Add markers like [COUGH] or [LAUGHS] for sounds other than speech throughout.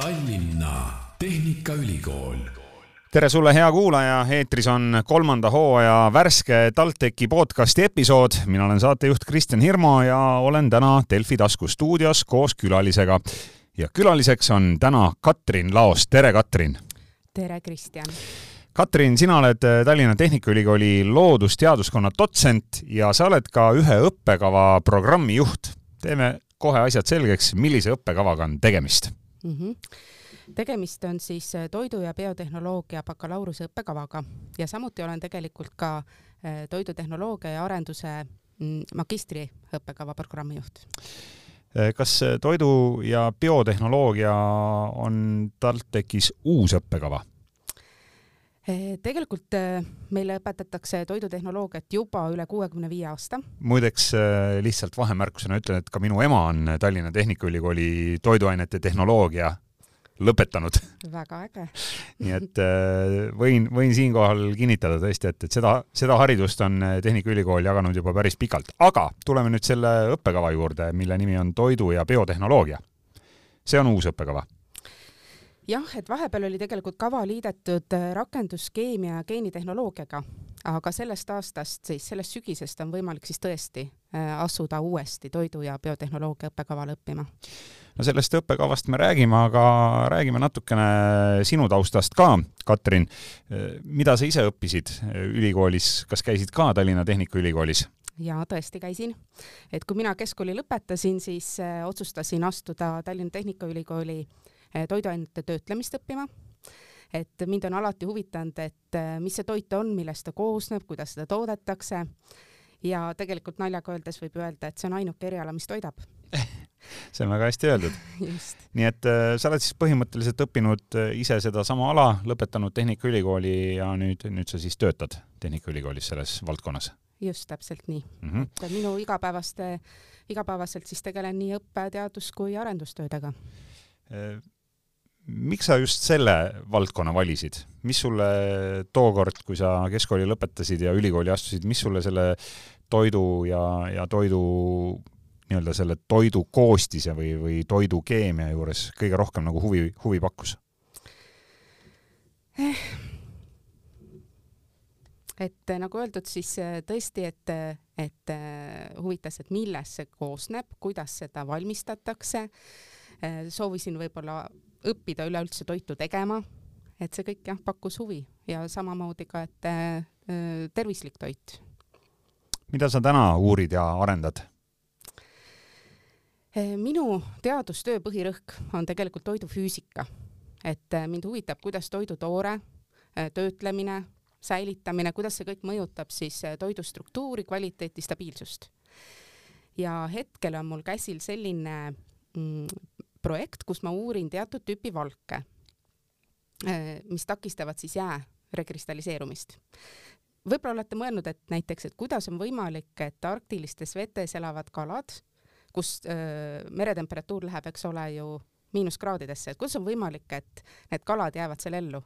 Tallinna Tehnikaülikool. tere sulle, hea kuulaja, eetris on kolmanda hooaja värske TalTechi podcasti episood. mina olen saatejuht Kristjan Hirmu ja olen täna Delfi tasku stuudios koos külalisega. ja külaliseks on täna Katrin Laos, tere Katrin! tere, Kristjan! Katrin, sina oled Tallinna Tehnikaülikooli loodusteaduskonna dotsent ja sa oled ka ühe õppekava programmi juht. teeme kohe asjad selgeks, millise õppekavaga on tegemist mm? -hmm. tegemist on siis äh, toidu- ja biotehnoloogia bakalaureuse õppekavaga ja samuti olen tegelikult ka äh, toidutehnoloogia ja arenduse mm, magistri õppekava programmijuht äh, kas toidu- ja biotehnoloogia on TalTechis uus õppekava? Tegelikult meile õpetatakse toidutehnoloogiat juba üle kuuekümne viie aasta. muideks lihtsalt vahemärkusena ütlen, et ka minu ema on Tallinna Tehnikaülikooli toiduainete tehnoloogia lõpetanud. väga äge [LAUGHS] nii et võin, võin siinkohal kinnitada tõesti, et, et seda, seda haridust on Tehnikaülikool jaganud juba päris pikalt, aga tuleme nüüd selle õppekava juurde, mille nimi on toidu- ja biotehnoloogia. see on uus õppekava jah, et vahepeal oli tegelikult kava liidetud äh, rakenduskeemia ja geenitehnoloogiaga, aga sellest aastast, siis sellest sügisest on võimalik siis tõesti äh, asuda uuesti toidu- ja biotehnoloogia õppekavale õppima. no sellest õppekavast me räägime, aga räägime natukene sinu taustast ka, Katrin. mida sa ise õppisid ülikoolis, kas käisid ka Tallinna Tehnikaülikoolis? jaa, tõesti käisin. et kui mina keskkooli lõpetasin, siis äh, otsustasin astuda Tallinna Tehnikaülikooli Eh, toiduainete töötlemist õppima. et mind on alati huvitanud, et eh, mis see toit on, millest ta koosneb, kuidas seda toodetakse ja tegelikult naljaga öeldes võib öelda, et see on ainuke eriala, mis toidab [LAUGHS] see on väga hästi öeldud. [LAUGHS] nii et äh, sa oled siis põhimõtteliselt õppinud ise sedasama ala, lõpetanud Tehnikaülikooli ja nüüd, nüüd sa siis töötad Tehnikaülikoolis selles valdkonnas? just, täpselt nii mm. -hmm. et minu igapäevaste, igapäevaselt siis tegelen nii õppe, teadus kui arendustöödega miks sa just selle valdkonna valisid, mis sulle tookord, kui sa keskkooli lõpetasid ja ülikooli astusid, mis sulle selle toidu ja, ja toidu nii-öelda selle toidu koostise või, või toidukeemia juures kõige rohkem nagu huvi, huvi pakkus eh.? et nagu öeldud, siis eh, tõesti, et, et eh, huvitas, et millest see koosneb, kuidas seda valmistatakse, eh, soovisin võib-olla õppida üleüldse toitu tegema, et see kõik jah, pakkus huvi ja samamoodi ka, et äh, tervislik toit. mida sa täna uurid ja arendad? Äh, minu teadustöö põhirõhk on tegelikult toidufüüsika, et äh, mind huvitab, kuidas toidutoore äh, töötlemine, säilitamine, kuidas see kõik mõjutab siis toidu struktuuri, kvaliteeti, stabiilsust. ja hetkel on mul käsil selline mm, projekt, kus ma uurin teatud tüüpi valke, äh, mis takistavad siis jää rekristalliseerumist. võib-olla olete mõelnud, et näiteks, et kuidas on võimalik, et arktilistes vetes elavad kalad, kus öö, äh, meretemperatuur läheb, eks ole ju miinuskraadidesse, et kuidas on võimalik, et need kalad jäävad seal ellu,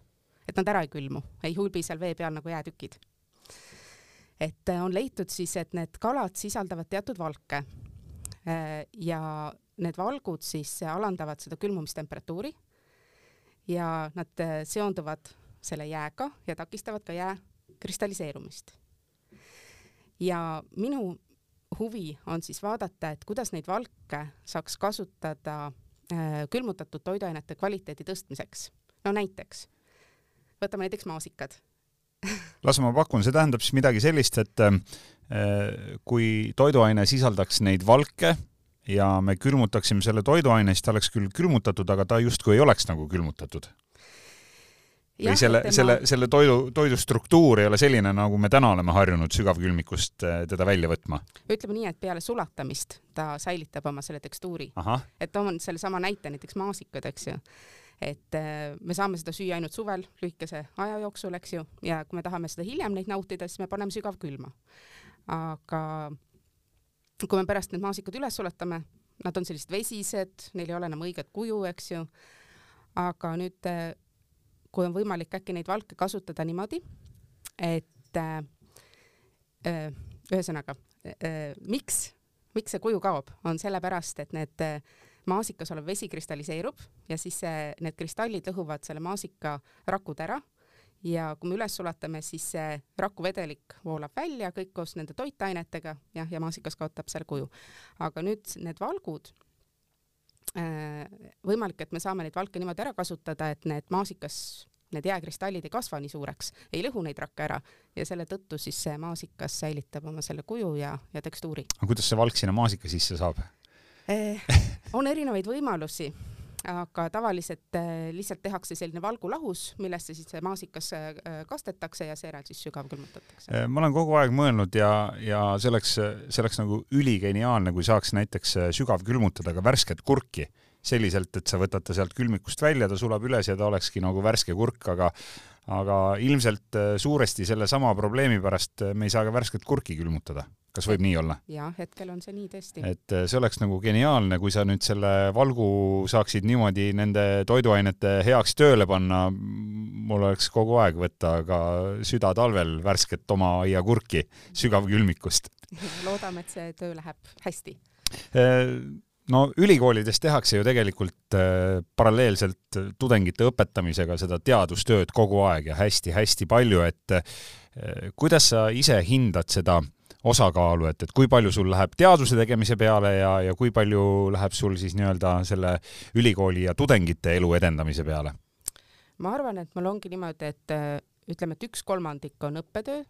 et nad ära ei külmu, ei hulbi seal vee peal nagu jäätükid. et äh, on leitud siis, et need kalad sisaldavad teatud valke ja need valgud siis alandavad seda külmumistemperatuuri ja nad äh, seonduvad selle jääga ja takistavad ka jää kristalliseerumist. ja minu huvi on siis vaadata, et kuidas neid valke saaks kasutada äh, külmutatud toiduainete kvaliteedi tõstmiseks. no näiteks, võtame näiteks maasikad [LAUGHS] las ma pakun, see tähendab siis midagi sellist, et äh, kui toiduaine sisaldaks neid valke, ja me külmutaksime selle toiduaine, siis ta oleks küll külmutatud, aga ta justkui ei oleks nagu külmutatud. või selle, tema... selle, selle toidu, toidu struktuur ei ole selline, nagu me täna oleme harjunud sügavkülmikust eh, teda välja võtma? ütleme nii, et peale sulatamist ta säilitab oma selle tekstuuri. et toon sellesama näite, näiteks maasikad, eks ju et eh, me saame seda süüa ainult suvel lühikese aja jooksul, eks ju, ja kui me tahame seda hiljem neid nautida, siis me paneme sügavkülma. aga kui me pärast need maasikad üles suletame, nad on sellised vesised, neil ei ole enam õiget kuju, eks ju. aga nüüd, äh, kui on võimalik äkki neid valke kasutada niimoodi, et äh, ühesõnaga äh, miks, miks see kuju kaob, on sellepärast, et need äh, maasikas olev vesi kristalliseerub ja siis see, need kristallid lõhuvad selle maasika rakud ära ja kui me üles sulatame, siis see rakuvedelik voolab välja kõik koos nende toitainetega, jah, ja maasikas kaotab selle kuju. aga nüüd need valgud, äh, võimalik, et me saame neid valke niimoodi ära kasutada, et need maasikas need jääkristallid ei kasva nii suureks, ei lõhu neid rakke ära ja selle tõttu siis see maasikas säilitab oma selle kuju ja, ja tekstuuri. aga kuidas see valk sinna maasika sisse saab eh,? on erinevaid võimalusi aga tavaliselt äh, lihtsalt tehakse selline valgulahus, millesse siis see maasikas äh, kastetakse ja seejärel siis sügavkülmutatakse. Äh, ma olen kogu aeg mõelnud ja, ja see oleks, see oleks nagu üligeniaalne, kui saaks näiteks sügavkülmutada ka värsket kurki selliselt, et sa võtad ta sealt külmikust välja, ta sulab üles ja ta olekski nagu värske kurk, aga aga ilmselt suuresti sellesama probleemi pärast me ei saa ka värsket kurki külmutada kas võib nii olla? jah, hetkel on see nii tõesti. et äh, see oleks nagu geniaalne, kui sa nüüd selle valgu saaksid niimoodi nende toiduainete heaks tööle panna. mul oleks kogu aeg võtta ka süda talvel värsket oma aiakurki sügavkülmikust loodame, et see töö läheb hästi äh, no ülikoolides tehakse ju tegelikult äh, paralleelselt tudengite õpetamisega seda teadustööd kogu aeg ja hästi-hästi palju, et äh, kuidas sa ise hindad seda osakaalu, et, et kui palju sul läheb teaduse tegemise peale ja, ja kui palju läheb sul siis nii-öelda selle ülikooli ja tudengite elu edendamise peale? ma arvan, et mul ongi niimoodi, et äh, ütleme, et üks kolmandik on õppetöö,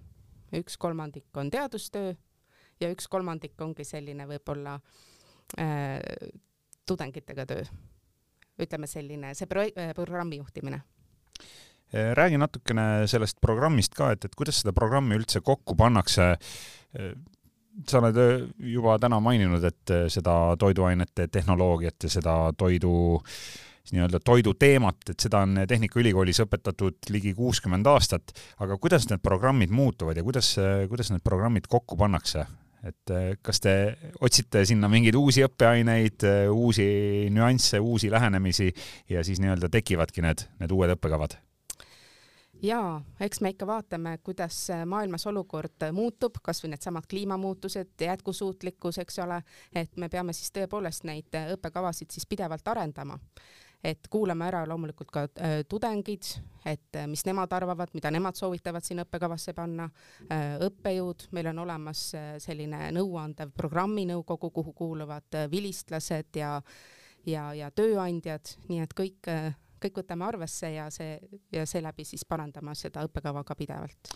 üks kolmandik on teadustöö ja üks kolmandik ongi selline võib-olla äh, tudengitega töö. ütleme selline, see pro äh, programmi juhtimine äh, räägi natukene sellest programmist ka, et, et kuidas seda programmi üldse kokku pannakse sa oled äh, juba täna maininud, et äh, seda toiduainete tehnoloogiat ja seda toidu nii-öelda toiduteemat, et seda on Tehnikaülikoolis õpetatud ligi kuuskümmend aastat, aga kuidas need programmid muutuvad ja kuidas, kuidas need programmid kokku pannakse? Et äh, kas te otsite sinna mingeid uusi õppeaineid, uusi nüansse, uusi lähenemisi ja siis nii-öelda tekivadki need, need uued õppekavad? jaa, eks me ikka vaatame, kuidas maailmas olukord muutub, kasvõi needsamad kliimamuutused, jätkusuutlikkus, eks ole, et me peame siis tõepoolest neid õppekavasid siis pidevalt arendama. Et kuulame ära loomulikult ka äh, tudengid, et äh, mis nemad arvavad, mida nemad soovitavad sinna õppekavasse panna. Äh,, õppejõud, meil on olemas äh, selline nõuandev programminõukogu, kuhu kuuluvad äh, vilistlased ja ja, ja tööandjad, nii et kõik kõik võtame arvesse ja see ja seeläbi siis parandama seda õppekava ka pidevalt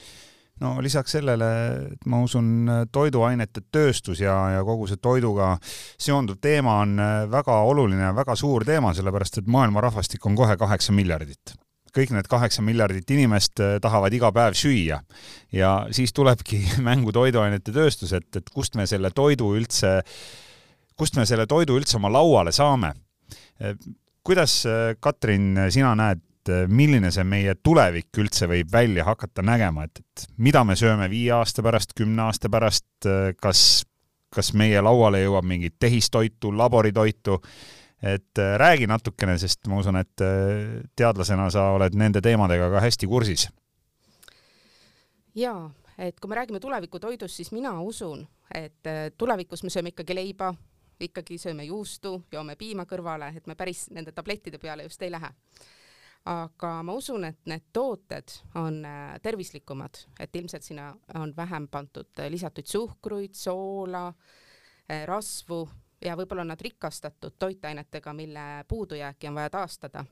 no lisaks sellele, et ma usun, toiduainete tööstus ja, ja kogu see toiduga seonduv teema on väga oluline ja väga suur teema, sellepärast et maailma rahvastik on kohe kaheksa miljardit. kõik need kaheksa miljardit inimest tahavad iga päev süüa ja siis tulebki [LAUGHS] mängu toiduainete tööstus, et, et kust me selle toidu üldse, kust me selle toidu üldse oma lauale saame kuidas, äh, Katrin, sina näed, äh, milline see meie tulevik üldse võib välja hakata nägema, et, et mida me sööme viie aasta pärast, kümne aasta pärast, äh, kas, kas meie lauale jõuab mingit tehistoitu, laboritoitu, et räägi natukene, sest ma usun, et teadlasena sa oled nende teemadega ka hästi kursis. jaa, et kui me räägime tulevikutoidust, siis mina usun, et tulevikus me sööme ikkagi leiba, ikkagi sööme juustu, joome piima kõrvale, et me päris nende tablettide peale just ei lähe. Aga ma usun, et need tooted on äh, tervislikumad, et ilmselt sinna on vähem pandud äh, lisatuid suhkruid, soola, äh, rasvu ja võib-olla on nad rikastatud toitainetega, mille puudujääki on vaja taastada.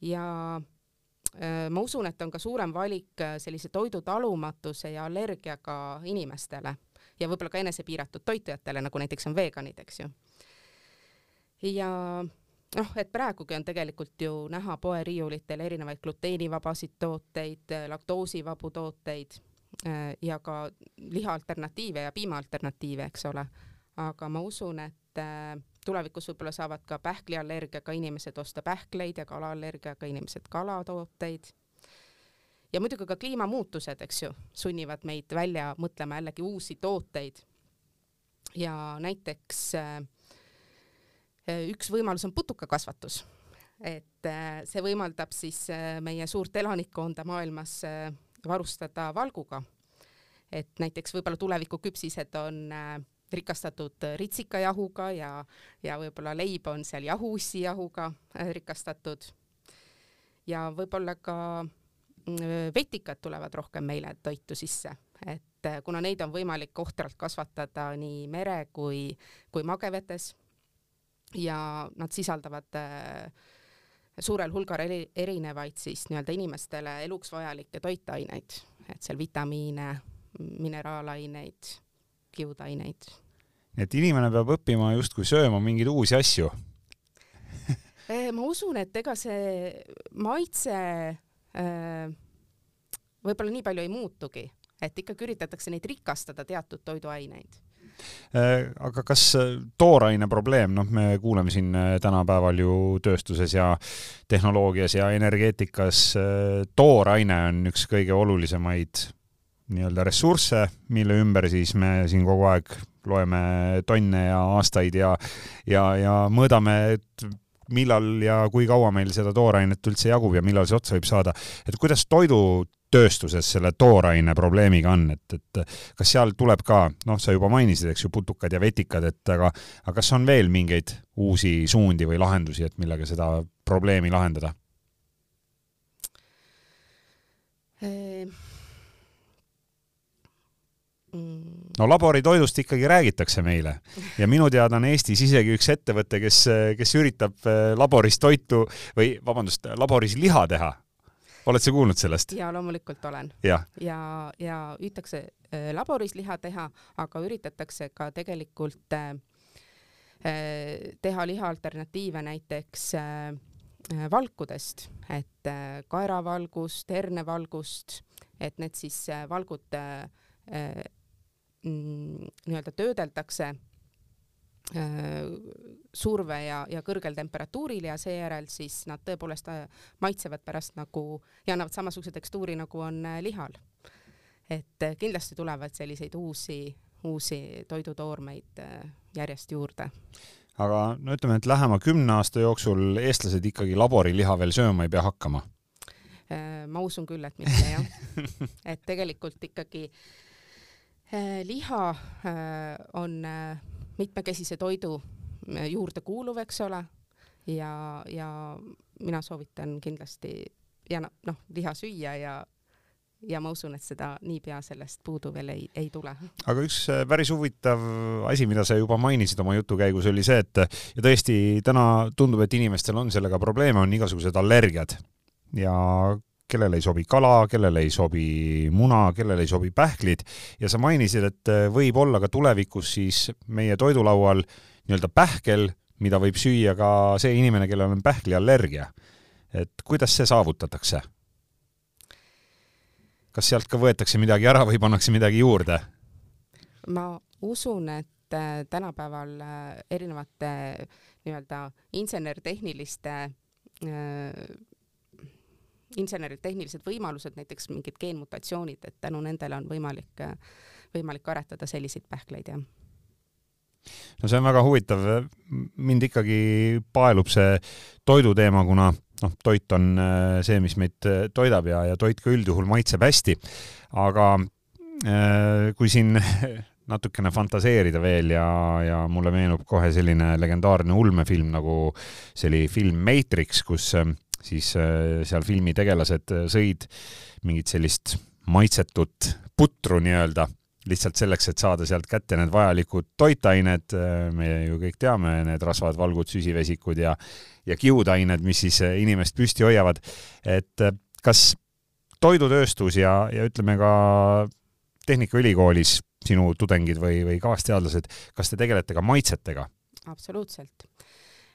ja ma usun, et on ka suurem valik sellise toidu talumatuse ja allergiaga inimestele ja võib-olla ka enesepiiratud toitujatele, nagu näiteks on veganid, eks ju. ja noh, et praegugi on tegelikult ju näha poeriiulitel erinevaid gluteenivabasid tooteid, laktoosivabu tooteid äh, ja ka liha alternatiive ja piima alternatiive, eks ole. aga ma usun, et äh, tulevikus võib-olla saavad ka pähkliallergiaga inimesed osta pähkleid ja kalaallergiaga inimesed kalatooteid ja muidugi ka kliimamuutused, eks ju, sunnivad meid välja mõtlema jällegi uusi tooteid. ja näiteks äh, üks võimalus on putukakasvatus, et äh, see võimaldab siis äh, meie suurt elanikkonda maailmas varustada valguga. et näiteks võib-olla tuleviku küpsised on rikastatud ritsikajahuga ja, ja võib-olla leib on seal jahuussijahuga rikastatud. ja võib-olla ka vetikad tulevad rohkem meile toitu sisse, et kuna neid on võimalik ohtralt kasvatada nii mere kui, kui magevetes ja nad sisaldavad äh, suurel hulgal eri, erinevaid siis nii-öelda inimestele eluks vajalikke toitaineid, et seal vitamiine, mineraalaineid, kiudaineid. nii et inimene peab õppima justkui sööma mingeid uusi asju. [LAUGHS] Äh, ma usun, et ega see maitse äh, võib-olla nii palju ei muutugi, et ikkagi üritatakse neid rikastada teatud toiduaineid aga kas äh, tooraine probleem, noh, me kuuleme siin äh, tänapäeval ju tööstuses ja tehnoloogias ja energeetikas, tooraine on üks kõige olulisemaid nii-öelda ressursse, mille ümber siis me siin kogu aeg loeme tonne ja aastaid ja, ja, ja mõõdame, et millal ja kui kaua meil seda toorainet üldse jagub ja millal see otsa võib saada. et kuidas toidu tööstuses selle tooraine probleemiga on, et, et kas seal tuleb ka, noh, sa juba mainisid, eks ju, putukad ja vetikad, et aga, aga kas on veel mingeid uusi suundi või lahendusi, et millega seda probleemi lahendada? Ehm, no laboritoidust ikkagi räägitakse meile ja minu teada on Eestis isegi üks ettevõte, kes, kes üritab eh, laboris toitu või vabandust, laboris liha teha oled sa kuulnud sellest? ja loomulikult olen. ja, ja, ja üütakse äh, laboris liha teha, aga üritatakse ka tegelikult äh, äh teha liha alternatiive näiteks äh, äh, valkudest, et äh, kaeravalgust, hernevalgust, et need siis valgud nii-öelda töödeldakse surve ja, ja kõrgel temperatuuril ja seejärel siis nad tõepoolest äh, maitsevad pärast nagu ja annavad samasuguse tekstuuri, nagu on äh, lihal. et kindlasti tulevad selliseid uusi, uusi toidutoormeid järjest juurde. aga no ütleme, et lähema kümne aasta jooksul eestlased ikkagi laboriliha veel sööma ei pea hakkama? ma usun küll, et mitte jah. [LAUGHS] et tegelikult ikkagi liha on mitmekesise toidu äh, juurde kuuluv, eks ole, ja, ja mina soovitan kindlasti ja noh, liha süüa ja ja ma usun, et seda niipea sellest puudu veel ei, ei tule. aga üks äh, päris huvitav asi, mida sa juba mainisid oma jutu käigus, oli see, et ja tõesti täna tundub, et inimestel on sellega probleeme, on igasugused allergiad ja kellele ei sobi kala, kellele ei sobi muna, kellele ei sobi pähklid ja sa mainisid, et äh, võib olla ka tulevikus siis meie toidulaual nii-öelda pähkel, mida võib süüa ka see inimene, kellel on pähkliallergia. et kuidas see saavutatakse? kas sealt ka võetakse midagi ära või pannakse midagi juurde? ma usun, et äh, tänapäeval äh, erinevate nii-öelda insener-tehniliste insenerid tehnilised võimalused, näiteks mingid geenmutatsioonid, et tänu nendele on võimalik, võimalik aretada selliseid pähkleid, jah no see on väga huvitav, mind ikkagi paelub see toiduteema, kuna noh, toit on äh, see, mis meid äh, toidab ja, ja toit ka üldjuhul maitseb hästi. aga äh, kui siin [LAUGHS] natukene fantaseerida veel ja, ja mulle meenub kohe selline legendaarne ulmefilm nagu see oli film Matrix, kus siis äh, seal filmi tegelased äh, sõid mingit sellist maitsetut putru nii-öelda, lihtsalt selleks, et saada sealt kätte need vajalikud toitained, äh, me ju kõik teame, need rasvad, valgud, süsivesikud ja ja kiudained, mis siis inimest püsti hoiavad. et kas toidutööstus ja, ja ütleme ka Tehnikaülikoolis sinu tudengid või, või kaasteadlased, kas te tegelete ka maitsetega? absoluutselt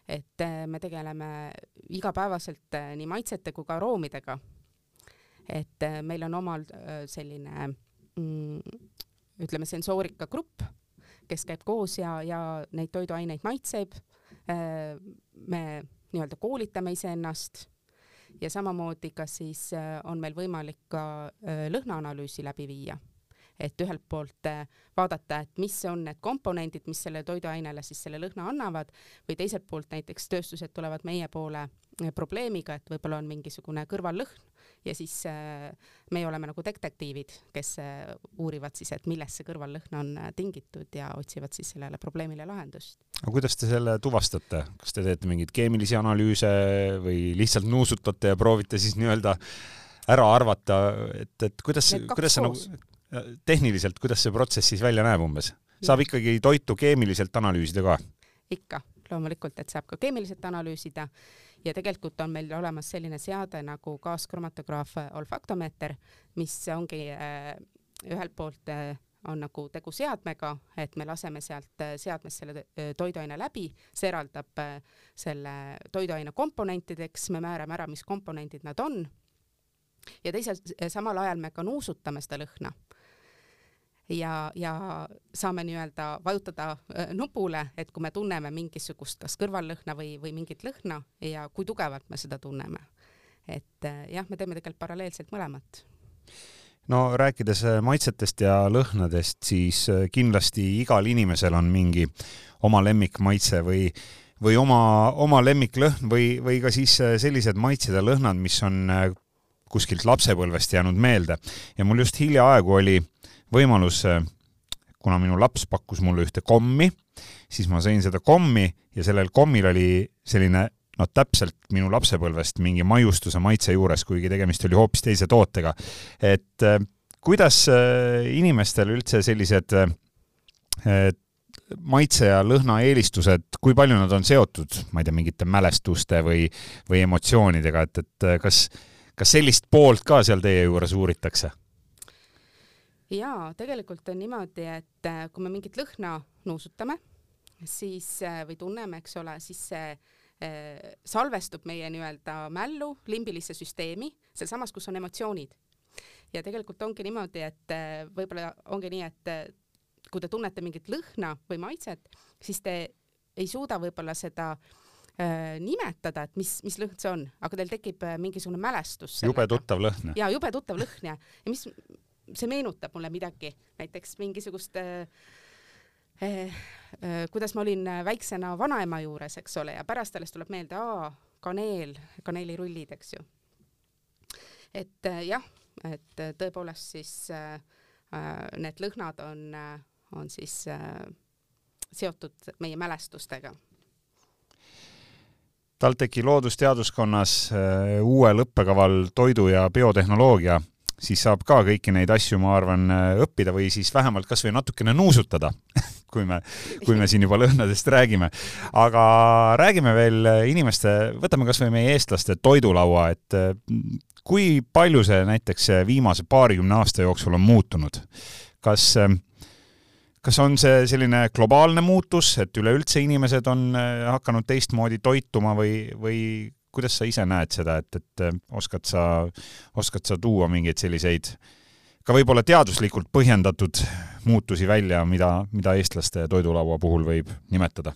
et äh, me tegeleme igapäevaselt äh, nii maitsete kui ka aroomidega. et äh, meil on omal selline mm, ütleme, sensoorikagrupp, kes käib koos ja, ja neid toiduaineid maitseb. me nii-öelda koolitame iseennast ja samamoodi ka siis on meil võimalik ka lõhnaanalüüsi läbi viia et ühelt poolt äh, vaadata, et mis on need komponendid, mis selle toiduainele siis selle lõhna annavad või teiselt poolt näiteks tööstused tulevad meie poole äh, probleemiga, et võib-olla on mingisugune kõrvallõhn ja siis äh, meie oleme nagu detektiivid, kes uurivad siis, et millest see kõrvallõhn on tingitud ja otsivad siis sellele probleemile lahendust. aga kuidas te selle tuvastate, kas te teete mingeid keemilisi analüüse või lihtsalt nuusutate ja proovite siis nii-öelda ära arvata, et, et kuidas, kuidas see nagu tehniliselt, kuidas see protsess siis välja näeb umbes? saab ikkagi toitu keemiliselt analüüsida ka? ikka, loomulikult, et saab ka keemiliselt analüüsida ja tegelikult on meil olemas selline seade nagu kaaskromatograaf olfaktomeeter, mis ongi äh, ühelt poolt äh, on nagu tegu seadmega, et me laseme sealt äh, seadmest selle toiduaine läbi, see eraldab selle toiduaine komponentideks, me määrame ära, mis komponendid nad on. ja teisalt samal ajal me ka nuusutame seda lõhna ja, ja saame nii-öelda vajutada äh, nupule, et kui me tunneme mingisugust kas kõrvallõhna või, või mingit lõhna ja kui tugevalt me seda tunneme. et äh, jah, me teeme tegelikult paralleelselt mõlemat no rääkides äh, maitsetest ja lõhnadest, siis kindlasti igal inimesel on mingi oma lemmikmaitse või, või oma, oma lemmiklõhn või, või ka siis sellised maitsed ja lõhnad, mis on kuskilt lapsepõlvest jäänud meelde. ja mul just hiljaaegu oli äh, võimalus, äh, kuna minu laps pakkus mulle ühte kommi, siis ma sõin seda kommi ja sellel kommil oli selline no täpselt minu lapsepõlvest mingi maiustuse maitse juures, kuigi tegemist oli hoopis teise tootega. et äh, kuidas äh, inimestel üldse sellised maitse ja lõhna eelistused, kui palju nad on seotud, ma ei tea, mingite mälestuste või, või emotsioonidega, et, et kas, kas sellist poolt ka seal teie juures uuritakse? Jaa, tegelikult on niimoodi, et äh, kui me mingit lõhna nuusutame, siis äh, või tunneme, eks ole, siis see äh, salvestub meie nii-öelda mällu, limbilisse süsteemi, sealsamas, kus on emotsioonid. ja tegelikult ongi niimoodi, et võib-olla ongi nii, et kui te tunnete mingit lõhna või maitset, siis te ei suuda võib-olla seda nimetada, et mis, mis lõhn see on, aga teil tekib mingisugune mälestus. jube tuttav lõhn. ja jube tuttav lõhn ja, ja mis, see meenutab mulle midagi, näiteks mingisugust äh, äh, kuidas ma olin väiksena vanaema juures, eks ole, ja pärast alles tuleb meelde, aa, kaneel, kaneelirullid, eks ju. et äh, jah, et tõepoolest siis äh, need lõhnad on on siis äh, seotud meie mälestustega TalTechi loodusteaduskonnas uuel õppekaval toidu ja biotehnoloogia siis saab ka kõiki neid asju, ma arvan, õppida või siis vähemalt kasvõi natukene nuusutada [LAUGHS] kui me, kui me siin juba lõhnadest räägime. aga räägime veel inimeste, võtame kasvõi meie eestlaste toidulaua, et mm, kui palju see näiteks viimase paarikümne aasta jooksul on muutunud? kas, kas on see selline globaalne muutus, et üleüldse inimesed on hakanud teistmoodi toituma või, või kuidas sa ise näed seda, et, et äh, oskad sa, oskad sa tuua mingeid selliseid ka võib-olla teaduslikult põhjendatud muutusi välja, mida, mida eestlaste toidulaua puhul võib nimetada?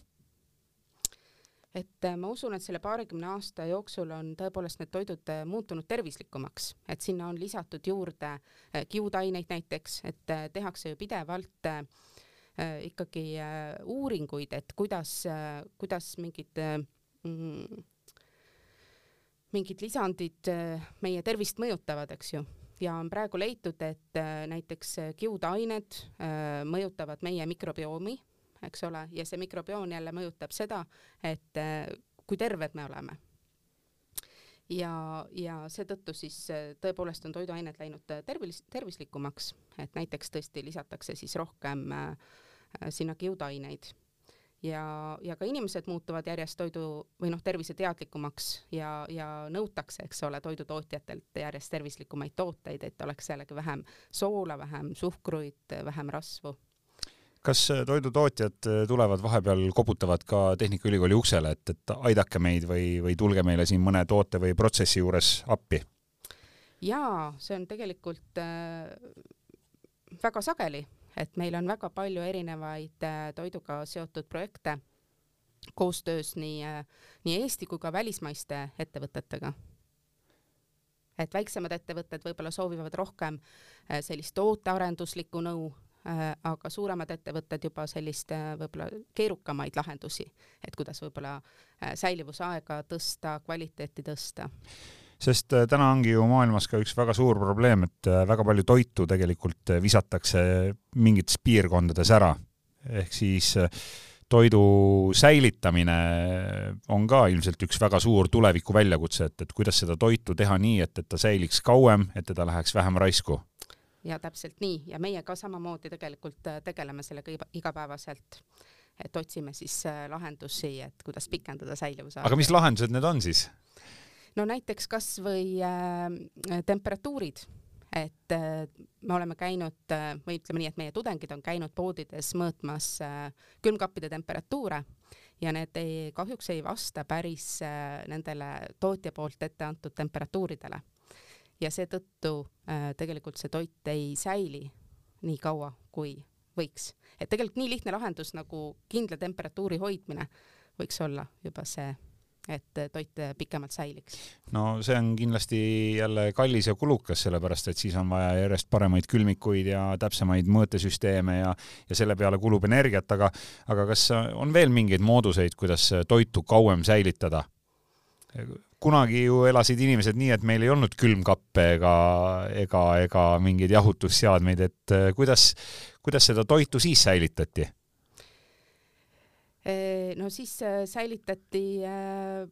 et äh, ma usun, et selle paarikümne aasta jooksul on tõepoolest need toidud äh, muutunud tervislikumaks, et sinna on lisatud juurde kiudaineid näiteks, et tehakse ju pidevalt ikkagi uuringuid, et kuidas, kuidas mingid mm, mingid lisandid äh, meie tervist mõjutavad, eks ju, ja on praegu leitud, et äh, näiteks äh, kiudained mõjutavad meie mikrobiomi, eks ole, ja see mikrobioon jälle mõjutab seda, et kui terved me oleme. ja, ja seetõttu siis tõepoolest on toiduained läinud tervis, tervislikumaks, et näiteks tõesti lisatakse siis rohkem sinna kiudaineid ja, ja ka inimesed muutuvad järjest toidu või noh, terviseteadlikumaks ja, ja nõutakse, eks ole, toidutootjatelt järjest tervislikumaid tooteid, et oleks jällegi vähem soola, vähem suhkruid, vähem rasvu kas äh, toidutootjad äh, tulevad vahepeal, koputavad ka Tehnikaülikooli uksele, et, et aidake meid või, või tulge meile siin mõne toote või protsessi juures appi? jaa, see on tegelikult äh, väga sageli et meil on väga palju erinevaid äh, toiduga seotud projekte koostöös nii, äh, nii Eesti kui ka välismaiste ettevõtetega. et väiksemad ettevõtted võib-olla soovivad rohkem äh, sellist tootearenduslikku nõu, aga suuremad ettevõtted juba sellist võib-olla keerukamaid lahendusi, et kuidas võib-olla säilivusaega tõsta, kvaliteeti tõsta sest äh, täna ongi ju maailmas ka üks väga suur probleem, et äh, väga palju toitu tegelikult äh, visatakse mingites piirkondades ära. ehk siis toidu säilitamine on ka ilmselt üks väga suur tuleviku väljakutse, et, et kuidas seda toitu teha nii, et, et ta säiliks kauem, et teda läheks vähem raisku ja täpselt nii ja meie ka samamoodi tegelikult tegeleme sellega igapäevaselt et otsime siis lahendusi, et kuidas pikendada säilivuse aga mis lahendused need on siis? No näiteks kasvõi äh, temperatuurid, et äh, me oleme käinud äh, või ütleme nii, et meie tudengid on käinud poodides mõõtmas äh, külmkappide temperatuure ja need ei, kahjuks ei vasta päris äh, nendele tootja poolt ette antud temperatuuridele. ja seetõttu äh, tegelikult see toit ei säili nii kaua, kui võiks. et tegelikult nii lihtne lahendus nagu kindla temperatuuri hoidmine võiks olla juba see et toit pikemalt säiliks? no see on kindlasti jälle kallis ja kulukas, sellepärast et siis on vaja järjest paremaid külmikuid ja täpsemaid mõõtesüsteeme ja, ja selle peale kulub energiat, aga, aga kas on veel mingeid mooduseid, kuidas toitu kauem säilitada? kunagi ju elasid inimesed nii, et meil ei olnud külmkappe ega, ega, ega mingeid jahutusseadmeid, et kuidas, kuidas seda toitu siis säilitati? No siis äh, säilitati äh,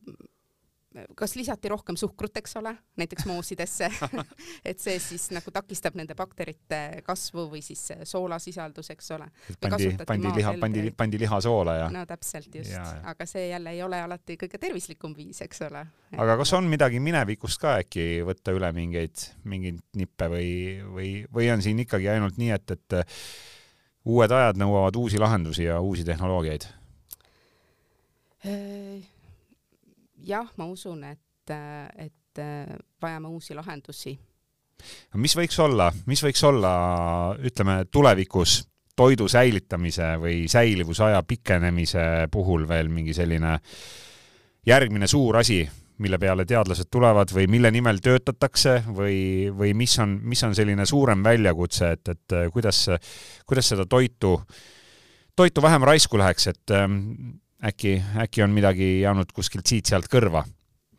kas lisati rohkem suhkrut, eks ole, näiteks moosidesse [LAUGHS] et see siis nagu takistab nende bakterite kasvu või siis soolasisaldus, eks ole. pandi, pandi liha, pandi, pandi liha soola ja. no täpselt just, aga see jälle ei ole alati kõige tervislikum viis, eks ole. aga kas on midagi minevikust ka äkki võtta üle mingeid, mingeid nippe või, või, või on siin ikkagi ainult nii, et, et uued ajad nõuavad uusi lahendusi ja uusi tehnoloogiaid? Äh, jah, ma usun, et, et äh, vajame uusi lahendusi. mis võiks olla, mis võiks olla, ütleme tulevikus toidu säilitamise või säilivusaja pikenemise puhul veel mingi selline järgmine suur asi, mille peale teadlased tulevad või mille nimel töötatakse või, või mis on, mis on selline suurem väljakutse, et, et kuidas, kuidas seda toitu, toitu vähem raisku läheks, et äkki, äkki on midagi jäänud kuskilt siit-sealt kõrva.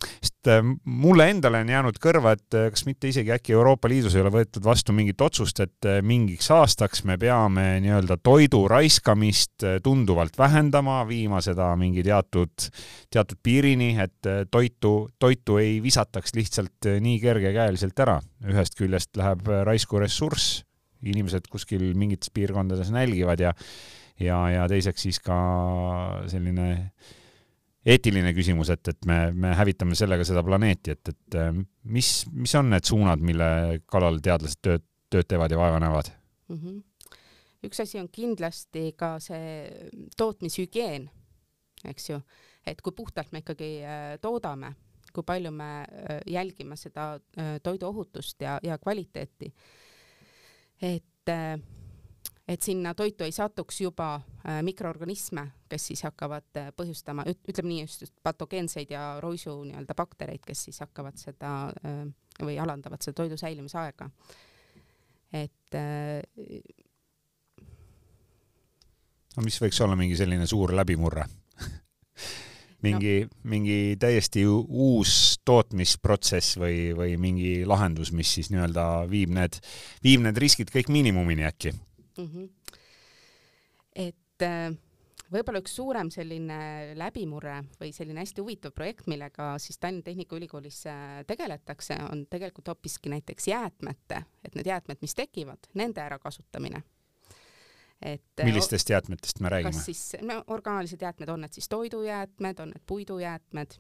sest äh, mulle endale on jäänud kõrva, et äh, kas mitte isegi äkki Euroopa Liidus ei ole võetud vastu mingit otsust, et äh, mingiks aastaks me peame nii-öelda toidu raiskamist tunduvalt vähendama, viima seda mingi teatud, teatud piirini, et toitu, toitu ei visataks lihtsalt nii kergekäeliselt ära. ühest küljest läheb raisku ressurss, inimesed kuskil mingites piirkondades nälgivad ja ja, ja teiseks siis ka selline eetiline küsimus, et, et me, me hävitame sellega seda planeeti, et, et äh, mis, mis on need suunad, mille kallal teadlased tööd, tööd teevad ja vaeva näevad mm? -hmm. üks asi on kindlasti ka see tootmishügieen, eks ju, et kui puhtalt me ikkagi äh, toodame, kui palju me äh, jälgime seda toiduohutust ja, ja kvaliteeti. et et sinna toitu ei satuks juba äh, mikroorganisme, kes siis hakkavad äh, põhjustama, ütleme nii just, patogeenseid ja roisu nii-öelda baktereid, kes siis hakkavad seda äh, või alandavad seda toidu säilimise aega. et no mis võiks olla mingi selline suur läbimurre [LAUGHS] mingi no., mingi täiesti uus tootmisprotsess või, või mingi lahendus, mis siis nii-öelda viib need, viib need riskid kõik miinimumini äkki mm. -hmm. et äh, võib-olla üks suurem selline läbimurre või selline hästi huvitav projekt, millega siis Tallinna Tehnikaülikoolis äh, tegeletakse, on tegelikult hoopiski näiteks jäätmete, et need jäätmed, mis tekivad, nende ärakasutamine et äh, millistest jäätmetest me räägime? kas siis, no orgaanilised jäätmed, on need siis toidujäätmed, on need puidujäätmed?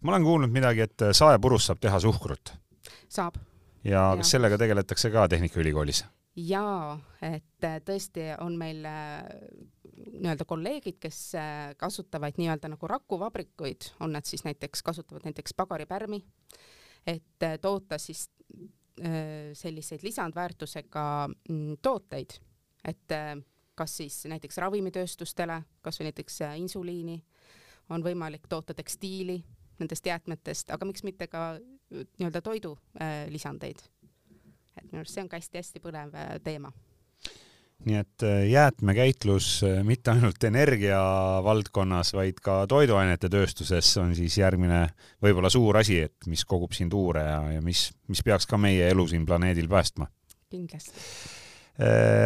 ma olen kuulnud midagi, et saepurust saab teha suhkrut. saab. ja kas sellega tegeletakse ka Tehnikaülikoolis? Jaa, et äh, tõesti on meil äh, nii-öelda kolleegid, kes äh, kasutavad nii-öelda nagu rakuvabrikuid, on nad siis näiteks, kasutavad näiteks pagaripärmi, et toota siis selliseid lisandväärtusega mm, tooteid, et kas siis näiteks ravimitööstustele, kas või näiteks insuliini, on võimalik toota tekstiili nendest jäätmetest, aga miks mitte ka nii-öelda toidu lisandeid et minu arust see on ka hästi-hästi põnev äh, teema nii et äh, jäätmekäitlus äh, mitte ainult energia valdkonnas, vaid ka toiduainete tööstuses on siis järgmine võib-olla suur asi, et mis kogub siin tuure ja, ja mis, mis peaks ka meie elu siin planeedil päästma. kindlasti.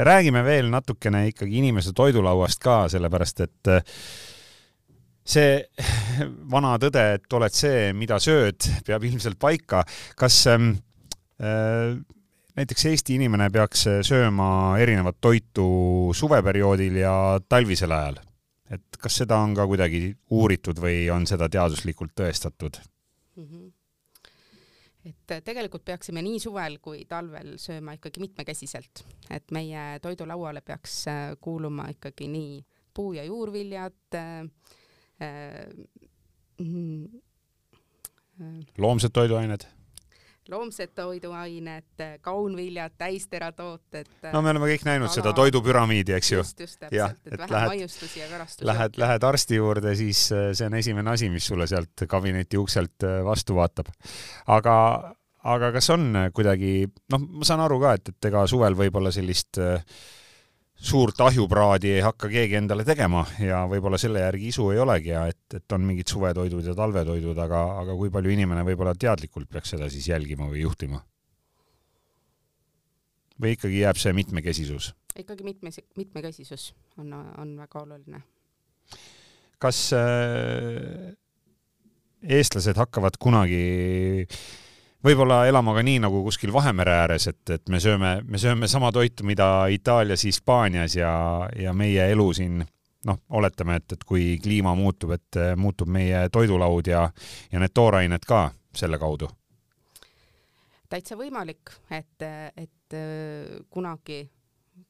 Räägime veel natukene ikkagi inimese toidulauast ka, sellepärast et see [LAUGHS] vana tõde, et oled see, mida sööd, peab ilmselt paika. kas ähm, äh, näiteks Eesti inimene peaks sööma erinevat toitu suveperioodil ja talvisel ajal. et kas seda on ka kuidagi uuritud või on seda teaduslikult tõestatud mm? -hmm et tegelikult peaksime nii suvel kui talvel sööma ikkagi mitmekesiselt, et meie toidulauale peaks kuuluma ikkagi nii puu- ja juurviljad äh,, äh, loomsed toiduained loomsed toiduained, kaunviljad, täisteratooted. no me oleme kõik näinud kala. seda toidupüramiidi, eks ju. just, just täpselt, et, et vähe lähed, maiustusi ja karastusi. Lähed, lähed arsti juurde, siis äh, see on esimene asi, mis sulle sealt kabineti ukselt äh, vastu vaatab. aga, aga kas on kuidagi, noh, ma saan aru ka, et, et ega suvel võib-olla sellist äh, suurt ahjupraadi ei hakka keegi endale tegema ja võib-olla selle järgi isu ei olegi ja et, et on mingid suvetoidud ja talvetoidud, aga, aga kui palju inimene võib-olla teadlikult peaks seda siis jälgima või juhtima? või ikkagi jääb see mitmekesisus? ikkagi mitme, mitmekesisus on, on väga oluline. kas äh, eestlased hakkavad kunagi äh, võib-olla elama ka nii nagu kuskil Vahemere ääres, et, et me sööme, me sööme sama toitu, mida Itaalias, Hispaanias ja, ja meie elu siin noh, oletame, et, et kui kliima muutub, et muutub meie toidulaud ja, ja need toorained ka selle kaudu. täitsa võimalik, et, et kunagi,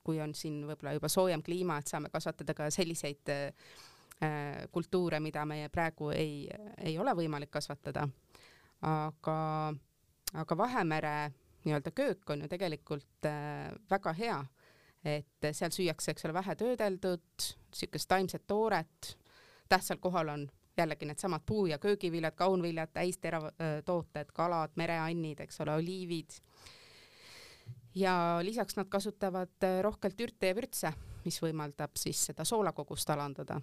kui on siin võib-olla juba soojem kliima, et saame kasvatada ka selliseid äh, kultuure, mida meie praegu ei, ei ole võimalik kasvatada. aga aga Vahemere nii-öelda köök on ju tegelikult äh, väga hea, et seal süüakse, eks ole, vähe töödeldud, niisugust taimset tooret, tähtsal kohal on jällegi needsamad puu- ja köögiviljad, kaunviljad, täisteratooted, kalad, mereannid, eks ole, oliivid. ja lisaks nad kasutavad äh, rohkelt ürte ja vürtse, mis võimaldab siis seda soolakogust alandada.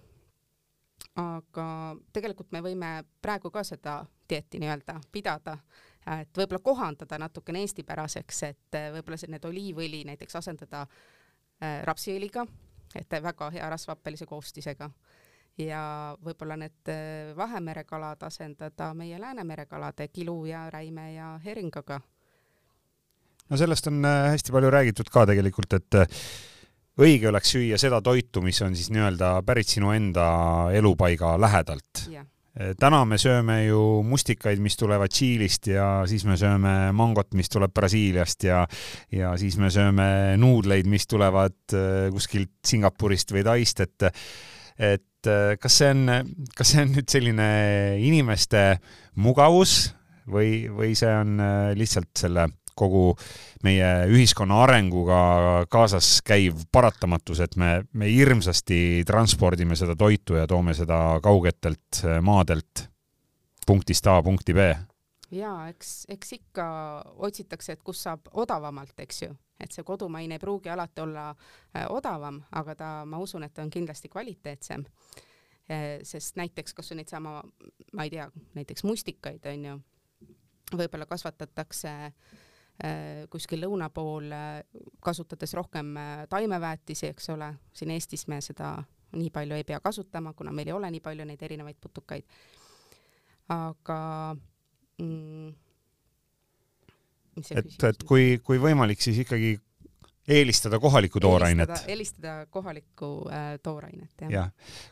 aga tegelikult me võime praegu ka seda dieeti nii-öelda pidada et võib-olla kohandada natukene eestipäraseks, et äh, võib-olla need oliivõli näiteks asendada äh, rapsiõliga, et väga hea rasvhappelise koostisega. Ja võib-olla need äh, Vahemere kalad asendada meie Läänemere kalade kilu ja räime ja heringaga. no sellest on hästi palju räägitud ka tegelikult, et õige oleks süüa seda toitu, mis on siis nii-öelda pärit sinu enda elupaiga lähedalt. Eh, täna me sööme ju mustikaid, mis tulevad Tšiilist ja siis me sööme mangot, mis tuleb Brasiiliast ja ja siis me sööme nuudleid, mis tulevad eh, kuskilt Singapurist või Taist, et et eh, kas see on, kas see on nüüd selline inimeste mugavus või, või see on lihtsalt selle kogu meie ühiskonna arenguga kaasas käiv paratamatus, et me, me hirmsasti transpordime seda toitu ja toome seda kaugetelt maadelt punktist A punkti B. jaa, eks, eks ikka otsitakse, et kus saab odavamalt, eks ju, et see kodumaine ei pruugi alati olla äh, odavam, aga ta, ma usun, et ta on kindlasti kvaliteetsem äh,. sest näiteks kasvõi neid sama, ma ei tea, näiteks mustikaid on ju, võib-olla kasvatatakse Äh, kuskil lõuna pool, äh, kasutades rohkem äh, taimeväetisi, eks ole, siin Eestis me seda nii palju ei pea kasutama, kuna meil ei ole nii palju neid erinevaid putukaid. aga mm, et, et kui, kui võimalik, siis ikkagi eelistada kohalikku toorainet. eelistada kohalikku äh, toorainet, jah ja..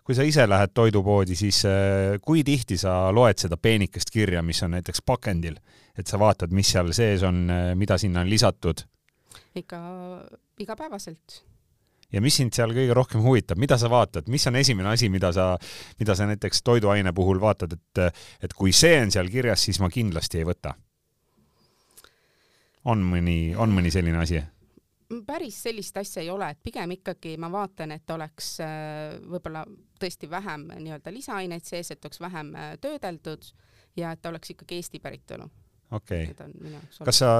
kui sa ise lähed toidupoodi, siis äh, kui tihti sa loed seda peenikest kirja, mis on näiteks pakendil, et sa vaatad, mis seal sees on äh,, mida sinna on lisatud? ikka igapäevaselt. ja mis sind seal kõige rohkem huvitab, mida sa vaatad, mis on esimene asi, mida sa, mida sa näiteks toiduaine puhul vaatad, et, et kui see on seal kirjas, siis ma kindlasti ei võta? on mõni, on mõni selline asi? Päris sellist asja ei ole, et pigem ikkagi ma vaatan, et oleks äh, võib-olla tõesti vähem nii-öelda lisaaineid sees, et oleks vähem äh, töödeldud ja et ta oleks ikkagi Eesti päritolu. okei jaoks kas sa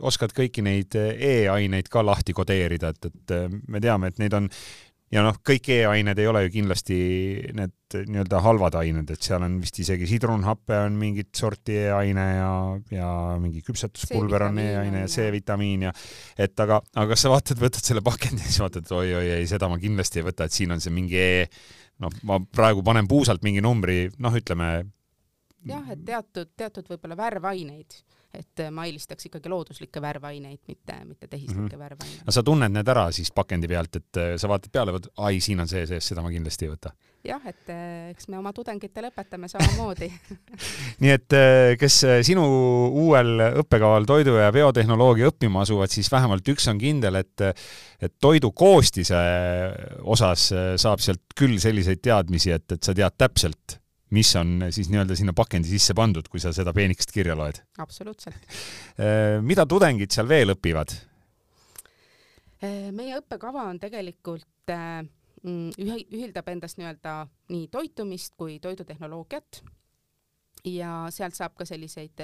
oskad kõiki neid e-aineid ka lahti kodeerida, et, et me teame, et neid on ja noh, kõik e-ained ei ole ju kindlasti need nii-öelda halvad ained, et seal on vist isegi sidrunhappe on mingit sorti e-aine ja, ja mingi küpsetuspulber on e-aine ja C-vitamiin ja et aga, aga kas sa vaatad, võtad selle pakendi ja siis vaatad, et oi-oi ei, seda ma kindlasti ei võta, et siin on see mingi e, noh, ma praegu panen puusalt mingi numbri, noh, ütleme. Jah, et teatud, teatud võib-olla värvaineid et äh, ma eelistaks ikkagi looduslikke värvaineid, mitte, mitte tehislikke mm -hmm. värvaineid. no sa tunned need ära siis pakendi pealt, et äh, sa vaatad peale, vot ai, siin on see sees, seda ma kindlasti ei võta. jah, et äh, eks me oma tudengitele õpetame samamoodi [LAUGHS] nii et kes sinu uuel õppekaval toidu- ja biotehnoloogia õppima asuvad, siis vähemalt üks on kindel, et et toidu koostise osas saab sealt küll selliseid teadmisi, et, et sa tead täpselt mis on siis nii-öelda sinna pakendi sisse pandud, kui sa seda peenikest kirja loed. absoluutselt. Äh, mida tudengid seal veel õpivad? Äh, meie õppekava on tegelikult äh, mm, ühe, ühildab endast nii-öelda nii toitumist kui toidutehnoloogiat ja sealt saab ka selliseid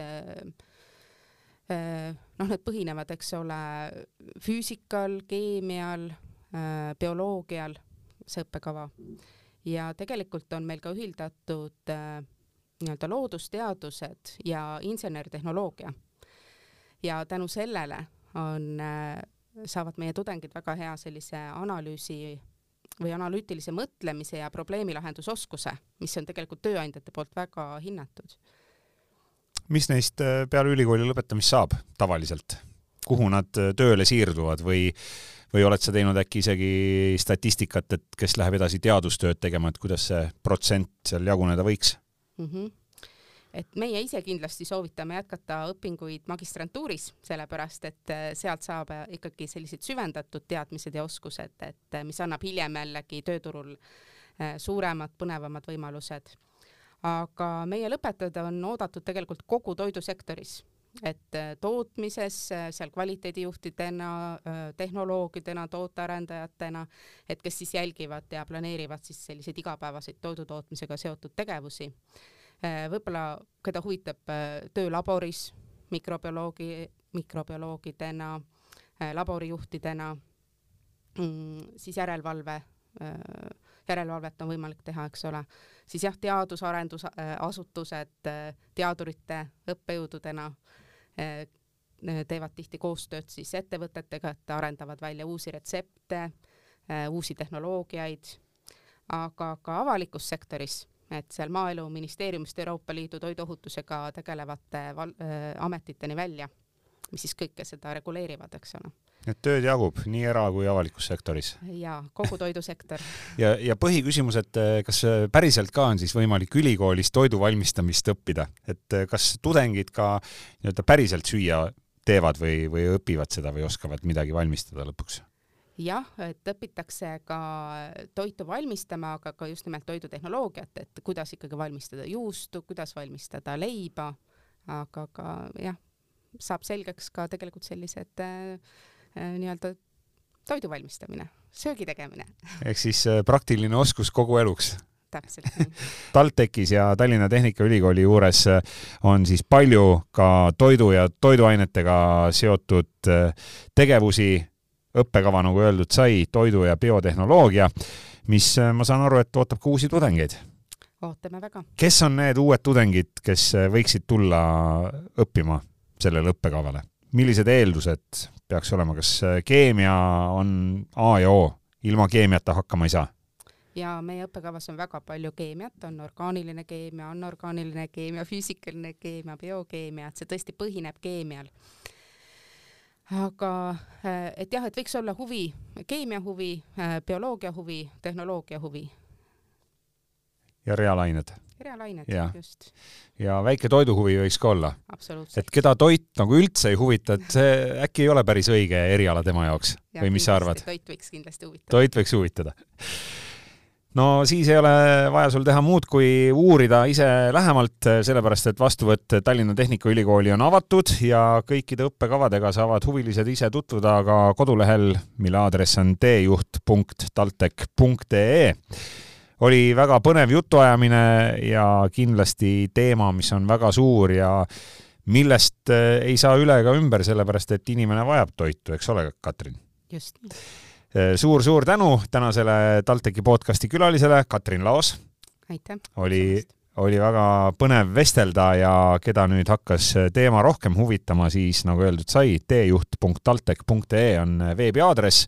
noh, need põhinevad, eks ole, füüsikal, keemial, bioloogial, see õppekava ja tegelikult on meil ka ühildatud äh, nii-öelda loodusteadused ja insenertehnoloogia. ja tänu sellele on äh,, saavad meie tudengid väga hea sellise analüüsi või analüütilise mõtlemise ja probleemilahendusoskuse, mis on tegelikult tööandjate poolt väga hinnatud. mis neist äh, peale ülikooli lõpetamist saab tavaliselt? Kuhu nad äh, tööle siirduvad või või oled sa teinud äkki isegi statistikat, et kes läheb edasi teadustööd tegema, et kuidas see protsent seal jaguneda võiks mm? -hmm et meie ise kindlasti soovitame jätkata õpinguid magistrantuuris, sellepärast et äh, sealt saab äh, ikkagi sellised süvendatud teadmised ja oskused, et mis annab hiljem jällegi tööturul suuremad, põnevamad võimalused. aga meie lõpetajad on oodatud tegelikult kogu toidusektoris et äh, tootmises äh, seal kvaliteedijuhtidena, äh, tehnoloogidena, tootearendajatena, et kes siis jälgivad ja planeerivad siis selliseid igapäevaseid toidutootmisega seotud tegevusi. võib-olla, keda huvitab töö laboris, mikrobioloogi, mikrobioloogidena, laborijuhtidena, mm, siis järelevalve, järelevalvet on võimalik teha, eks ole, siis jah, teadus-arendusasutused teadurite, õppejõududena Eh, teevad tihti koostööd siis ettevõtetega, et arendavad välja uusi retsepte, uusi tehnoloogiaid, aga ka avalikus sektoris, et seal Maaeluministeeriumist Euroopa Liidu toiduohutusega tegelevate val-, äh, ametiteni välja, mis siis kõike seda reguleerivad, eks ole et tööd jagub nii era- kui avalikus sektoris? jaa, kogu toidusektor [LAUGHS] ja, ja põhiküsimus, et kas päriselt ka on siis võimalik ülikoolis toidu valmistamist õppida, et kas tudengid ka nii-öelda päriselt süüa teevad või, või õpivad seda või oskavad midagi valmistada lõpuks? jah, et õpitakse ka toitu valmistama, aga ka just nimelt toidutehnoloogiat, et kuidas ikkagi valmistada juustu, kuidas valmistada leiba, aga ka jah, saab selgeks ka tegelikult sellised äh, Äh, nii-öelda toidu valmistamine, söögi tegemine. ehk siis äh, praktiline oskus kogu eluks täpselt nii [LAUGHS] TalTechis ja Tallinna Tehnikaülikooli juures äh, on siis palju ka toidu ja toiduainetega seotud tegevusi, õppekava, nagu öeldud sai, toidu ja biotehnoloogia, mis ma saan aru, et ootab ka uusi tudengeid. ootame väga. kes on need uued tudengid, kes võiksid tulla õppima sellele õppekavale? Millised eeldused peaks olema, kas äh, keemia on A ja O, ilma keemiata hakkama ei saa? ja meie õppekavas on väga palju keemiat, on orgaaniline keemia, anorgaaniline keemia, füüsikaline keemia, biokeemia, et see tõesti põhineb keemial. aga äh, et jah, et võiks olla huvi, keemia huvi, äh, bioloogia huvi, tehnoloogia huvi. ja reaalained reaalained, just. ja väike toiduhuvi võiks ka olla. et keda toit nagu üldse ei huvita, et see äkki ei ole päris õige eriala tema jaoks ja, või mis sa arvad? toit võiks kindlasti huvitada. toit võiks huvitada no siis ei ole vaja sul teha muud, kui uurida ise lähemalt, sellepärast et vastuvõtt Tallinna Tehnikaülikooli on avatud ja kõikide õppekavadega saavad huvilised ise tutvuda ka kodulehel, mille aadress on teejuht.taltech.ee oli väga põnev jutuajamine ja kindlasti teema, mis on väga suur ja millest äh, ei saa üle ega ümber, sellepärast et inimene vajab toitu, eks ole, Katrin? just. suur-suur tänu tänasele TalTechi podcasti külalisele, Katrin Laos. aitäh! oli oli väga põnev vestelda ja keda nüüd hakkas teema rohkem huvitama, siis nagu öeldud sai, teejuht.taltech.ee on veebiaadress,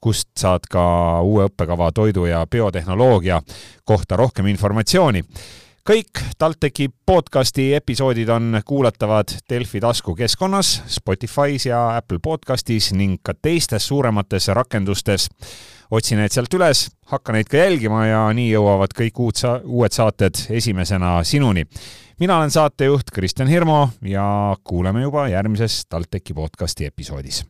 kust saad ka uue õppekava toidu ja biotehnoloogia kohta rohkem informatsiooni. Kõik TalTechi podcasti episoodid on kuulatavad Delfi taskukeskkonnas, Spotify's ja Apple podcastis ning ka teistes suuremates rakendustes otsi need sealt üles, hakka neid ka jälgima ja nii jõuavad kõik uud sa-, uued saated esimesena sinuni. mina olen saatejuht Kristjan Hirmu ja kuuleme juba järgmises TalTechi podcasti episoodis.